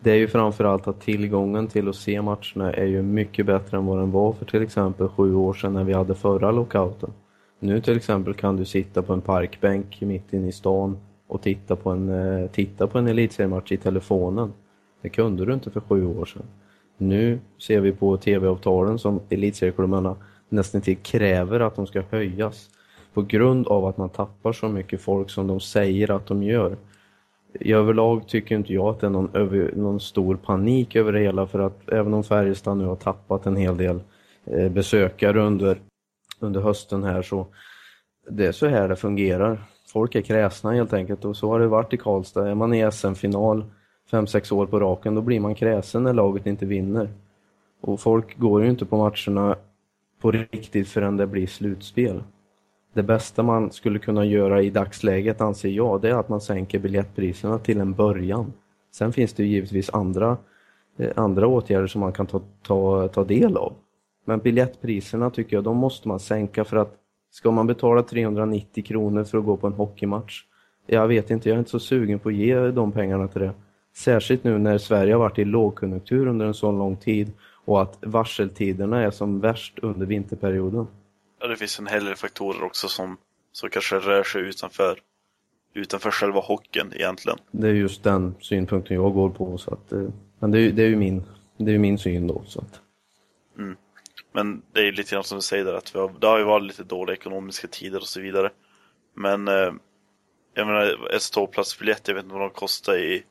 S2: Det är ju framförallt att tillgången till att se matcherna är ju mycket bättre än vad den var för till exempel sju år sedan när vi hade förra lockouten. Nu till exempel kan du sitta på en parkbänk mitt inne i stan och titta på en, eh, titta på en elitseriematch i telefonen. Det kunde du inte för sju år sedan. Nu ser vi på tv-avtalen som elitserieklubbarna nästan till kräver att de ska höjas på grund av att man tappar så mycket folk som de säger att de gör. I överlag tycker inte jag att det är någon, över, någon stor panik över det hela för att även om Färjestad nu har tappat en hel del eh, besökare under, under hösten här så det är så här det fungerar. Folk är kräsna helt enkelt och så har det varit i Karlstad. Är man i SM-final 5-6 år på raken då blir man kräsen när laget inte vinner. Och folk går ju inte på matcherna på riktigt förrän det blir slutspel. Det bästa man skulle kunna göra i dagsläget anser jag, det är att man sänker biljettpriserna till en början. Sen finns det ju givetvis andra, eh, andra åtgärder som man kan ta, ta, ta del av. Men biljettpriserna tycker jag, de måste man sänka för att ska man betala 390 kronor för att gå på en hockeymatch? Jag vet inte, jag är inte så sugen på att ge de pengarna till det. Särskilt nu när Sverige har varit i lågkonjunktur under en så lång tid och att varseltiderna är som värst under vinterperioden.
S1: Ja, det finns en hel del faktorer också som, som kanske rör sig utanför, utanför själva hockeyn egentligen.
S2: Det är just den synpunkten jag går på. Så att, eh, men det är, det är ju min, det är min syn då. Så att.
S1: Mm. Men det är lite grann som du säger där, att vi har, det har ju varit lite dåliga ekonomiska tider och så vidare. Men eh, jag menar, ett ståplatsbiljett, jag vet inte vad de kostar i,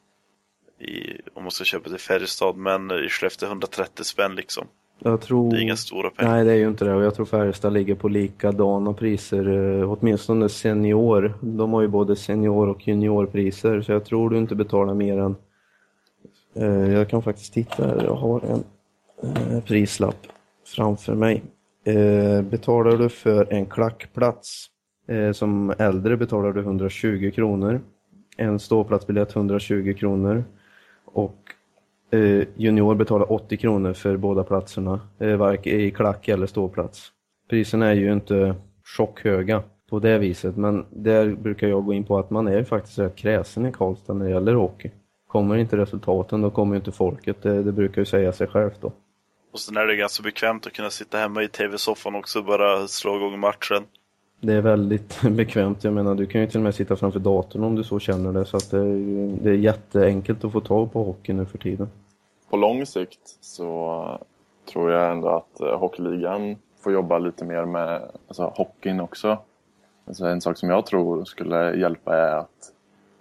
S1: i om man ska köpa till Färjestad, men i Skellefteå 130 spänn liksom.
S2: Jag tror...
S1: Det är inga stora pengar.
S2: Nej, det är ju inte det. Och jag tror Färjestad ligger på likadana priser, eh, åtminstone senior. De har ju både senior och juniorpriser, så jag tror du inte betalar mer än... Eh, jag kan faktiskt titta här, jag har en eh, prislapp framför mig. Betalar du för en klackplats som äldre betalar du 120 kronor. En ståplatsbiljett 120 kronor. Och eh, junior betalar 80 kronor för båda platserna, eh, varken i klack eller ståplats. Priserna är ju inte chockhöga på det viset, men där brukar jag gå in på att man är faktiskt rätt kräsen i Karlstad när det gäller hockey. Kommer inte resultaten, då kommer inte folket. Det, det brukar ju säga sig självt då.
S1: Och sen är det ganska bekvämt att kunna sitta hemma i tv-soffan också och bara slå igång matchen.
S2: Det är väldigt bekvämt. Jag menar, du kan ju till och med sitta framför datorn om du så känner det. Så att det, är, det är jätteenkelt att få tag på hockey nu för tiden.
S3: På lång sikt så tror jag ändå att eh, Hockeyligan får jobba lite mer med alltså, hockeyn också. Alltså, en sak som jag tror skulle hjälpa är att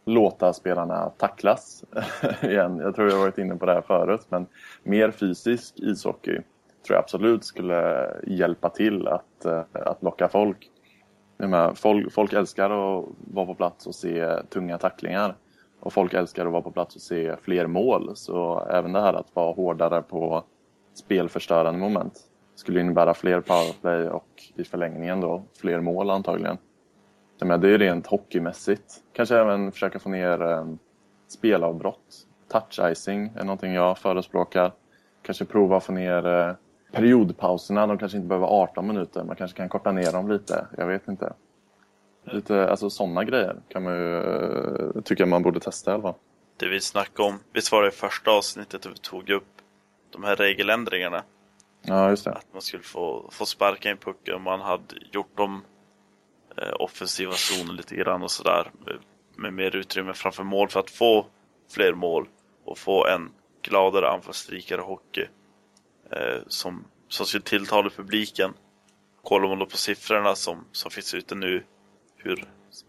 S3: låta spelarna tacklas igen. Jag tror jag varit inne på det här förut, men mer fysisk ishockey tror jag absolut skulle hjälpa till att, eh, att locka folk. Folk. Folk älskar att vara på plats och se tunga tacklingar. Och folk älskar att vara på plats och se fler mål. Så även det här att vara hårdare på spelförstörande moment skulle innebära fler powerplay och i förlängningen då fler mål antagligen. Men det är rent hockeymässigt. Kanske även försöka få ner ehm, spelavbrott. Touch-icing är någonting jag förespråkar. Kanske prova att få ner eh, periodpauserna. De kanske inte behöver 18 minuter. Man kanske kan korta ner dem lite. Jag vet inte. Lite, alltså sådana grejer kan man ju, eh, tycka man borde testa i alla fall.
S1: Det vi snackade om, visst var det i första avsnittet vi tog upp de här regeländringarna?
S3: Ja, just det.
S1: Att man skulle få, få sparka in pucken om man hade gjort dem eh, offensiva zoner lite grann och sådär. Med, med mer utrymme framför mål för att få fler mål och få en gladare anfallsrikare hockey Eh, som, som skulle tilltala publiken. Kollar man då på siffrorna som, som finns ute nu, hur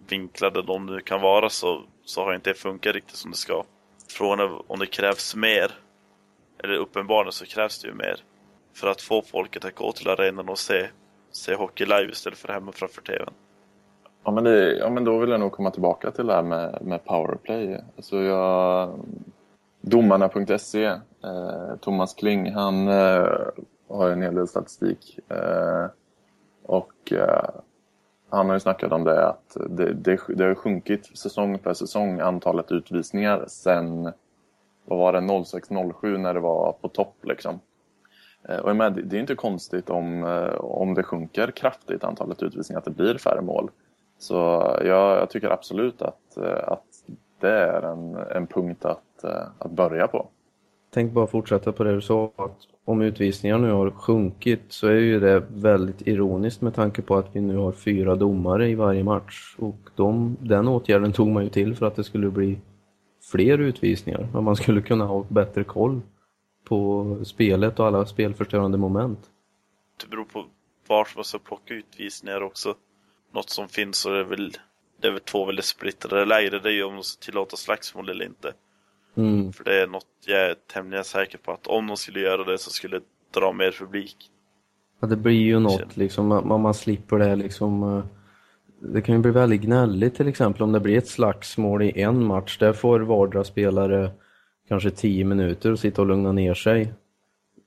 S1: vinklade de nu kan vara, så, så har inte det funkat riktigt som det ska. Frågan är om det krävs mer, eller uppenbarligen så krävs det ju mer, för att få folket att gå till arenan och se, se hockey live istället för hemma framför TVn.
S3: Ja men, det, ja, men då vill jag nog komma tillbaka till det här med, med powerplay. Alltså jag, Domarna.se, eh, Thomas Kling, han eh, har en hel del statistik. Eh, och eh, han har ju snackat om det att det, det, det har sjunkit säsong för säsong antalet utvisningar sen vad var det, 06-07 när det var på topp liksom. Eh, och med, det är inte konstigt om, eh, om det sjunker kraftigt antalet utvisningar, att det blir färre mål. Så jag, jag tycker absolut att, eh, att det är en, en punkt att, eh, att börja på
S2: tänkte bara fortsätta på det du sa, att om utvisningar nu har sjunkit så är ju det väldigt ironiskt med tanke på att vi nu har fyra domare i varje match. Och de, den åtgärden tog man ju till för att det skulle bli fler utvisningar. Att man skulle kunna ha bättre koll på spelet och alla spelförstörande moment.
S1: Det beror på var man ska plocka utvisningar också. Något som finns så är det väl, det är väl två väldigt splittrade läger. Det är ju om de ska tillåta slagsmål eller inte.
S2: Mm.
S1: För det är något jag är tämligen säker på att om de skulle göra det så skulle det dra mer publik.
S2: Ja, det blir ju något liksom, man, man slipper det liksom. eh, Det kan ju bli väldigt gnälligt till exempel om det blir ett slagsmål i en match. Där får vardera spelare kanske 10 minuter att sitta och lugna ner sig.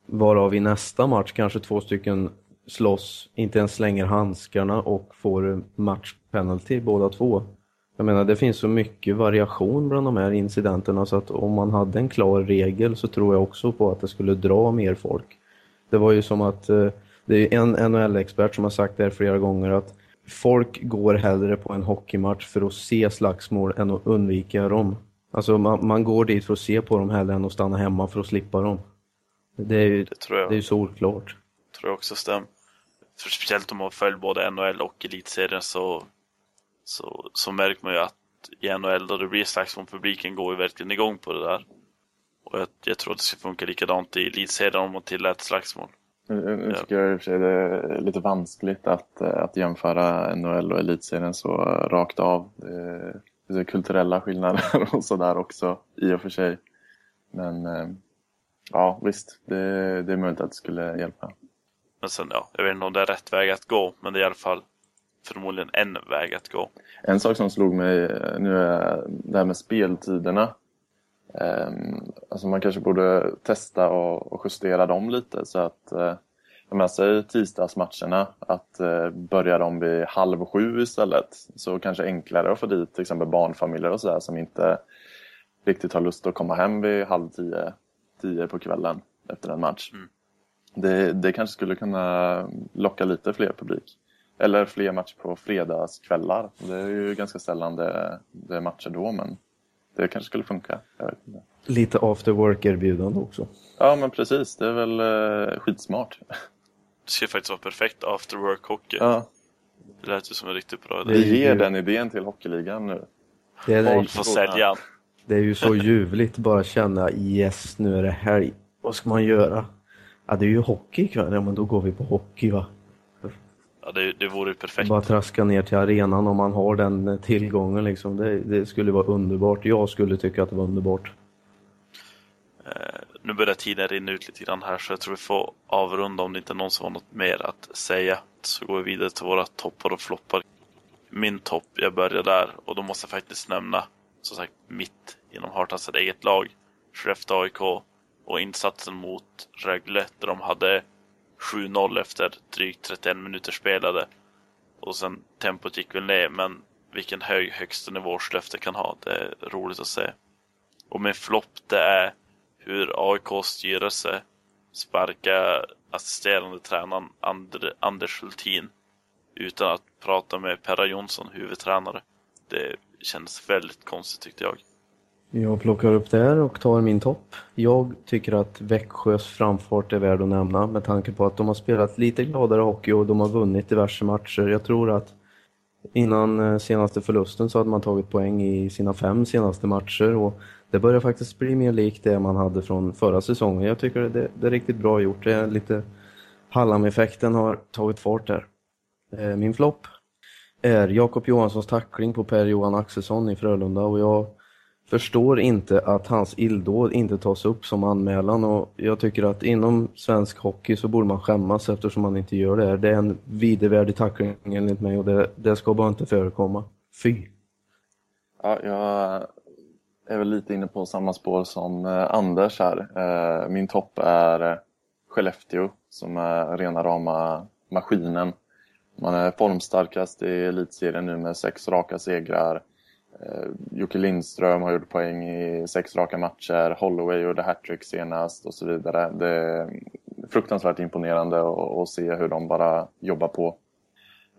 S2: Varav i nästa match kanske två stycken slåss, inte ens slänger handskarna och får matchpenalty båda två. Jag menar det finns så mycket variation bland de här incidenterna så att om man hade en klar regel så tror jag också på att det skulle dra mer folk. Det var ju som att eh, det är en NHL-expert som har sagt det här flera gånger att folk går hellre på en hockeymatch för att se slagsmål än att undvika dem. Alltså man, man går dit för att se på dem hellre än att stanna hemma för att slippa dem. Det är ju,
S1: Det tror jag.
S2: det är ju solklart.
S1: tror jag också stämmer. För speciellt om man följer både NHL och Elitserien så, så, så märker man ju att i NHL då det blir slagsmål, publiken går ju verkligen igång på det där. Och jag, jag tror att det ska funka likadant i Elitserien om man tillät slagsmål.
S3: Nu, tycker jag i och för sig det är lite vanskligt att, eh, att jämföra NHL och elitserien så eh, rakt av. Det det är kulturella skillnader och sådär också i och för sig. Men eh, ja, visst, det, det är möjligt att det skulle hjälpa.
S1: Men sen, ja, jag vet inte om det är rätt väg att gå, men det är i alla fall förmodligen en väg att gå.
S3: En sak som slog mig eh, nu är det här med speltiderna. Ehm, Alltså man kanske borde testa och justera dem lite så att eh, om jag säger tisdagsmatcherna att eh, börja dem vid halv sju istället så kanske enklare att få dit till exempel barnfamiljer och sådär som inte riktigt har lust att komma hem vid halv tio, tio på kvällen efter en match.
S1: Mm.
S3: Det, det kanske skulle kunna locka lite fler publik. Eller fler matcher på fredagskvällar. Det är ju ganska sällan det, det är matcher då, men det kanske skulle funka. Jag vet inte.
S2: Lite after work-erbjudande också.
S3: Ja, men precis. Det är väl eh, skitsmart.
S1: Det ska faktiskt vara perfekt after work hockey.
S3: Ja,
S1: Det lät ju som en riktigt bra idé.
S3: Vi ger
S2: ju-
S3: den idén till Hockeyligan nu.
S2: Det är,
S1: Folk får sälja.
S2: det är ju så ljuvligt bara känna yes, nu är det helg. Vad ska man göra? Ja, det är ju hockey ikväll. Ja, men då går vi på hockey va.
S1: Ja, det, det vore perfekt.
S2: Bara traska ner till arenan om man har den tillgången liksom. Det, det skulle vara underbart. Jag skulle tycka att det var underbart.
S1: Eh, nu börjar tiden rinna ut lite grann här så jag tror vi får avrunda om det inte är någon som har något mer att säga. Så går vi vidare till våra toppar och floppar. Min topp, jag börjar där och då måste jag faktiskt nämna som sagt mitt inom Hartans eget lag, Skellefteå AIK och insatsen mot Rögle där de hade 7-0 efter drygt 31 minuter spelade. Och sen tempot gick väl ner men vilken hög högsta nivå Skellefteå kan ha. Det är roligt att se. Och min flopp det är hur AIKs styrelse sparkar assisterande tränaren Ander, Anders Hultin utan att prata med Perra Jonsson, huvudtränare. Det kändes väldigt konstigt tyckte jag.
S2: Jag plockar upp där och tar min topp. Jag tycker att Växjös framfart är värd att nämna med tanke på att de har spelat lite gladare hockey och de har vunnit diverse matcher. Jag tror att innan eh, senaste förlusten så hade man tagit poäng i sina fem senaste matcher och det börjar faktiskt bli mer likt det man hade från förra säsongen. Jag tycker det, det är riktigt bra gjort. Det är lite Hallam-effekten har tagit fart där. Eh, min flopp är Jakob Johanssons tackling på Per-Johan Axelsson i Frölunda och jag förstår inte att hans illdåd inte tas upp som anmälan och jag tycker att inom svensk hockey så borde man skämmas eftersom man inte gör det här. Det är en vidervärdig tackling enligt mig och det, det ska bara inte förekomma. Fy!
S3: Ja, jag är väl lite inne på samma spår som eh, Anders här. Eh, min topp är eh, Skellefteå som är rena rama maskinen. Man är formstarkast i elitserien nu med sex raka segrar. Eh, Jocke Lindström har gjort poäng i sex raka matcher. Holloway gjorde hattrick senast och så vidare. Det är fruktansvärt imponerande att- se hur de bara jobbar på.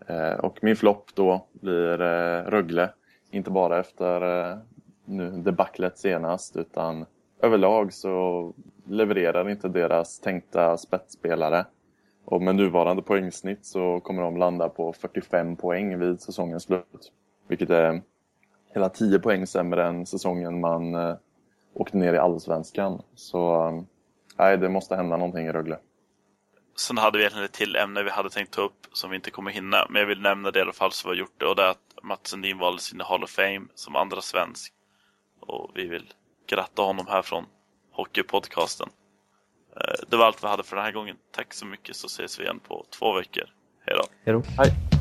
S3: Eh, Och min flopp då blir eh, Rögle. Inte bara efter eh, nu debaclet senast utan överlag så levererar inte deras tänkta spetsspelare. Och med nuvarande poängsnitt så kommer de landa på 45 poäng vid säsongens slut. Vilket är hela 10 poäng sämre än säsongen man eh, åkte ner i allsvenskan. Så eh, nej, det måste hända någonting i Rögle.
S1: Sen hade vi egentligen ett till ämne vi hade tänkt ta upp som vi inte kommer hinna. Men jag vill nämna det i alla fall så vi har gjort det. Och det är att Mats Sundin valdes in i Hall of Fame som andra svensk. Och vi vill gratta honom här från Hockeypodcasten. Eh, Det var allt vi hade för den här gången. Tack så mycket så ses vi igen på två veckor. Hej då.
S2: Hej då.
S3: Hej!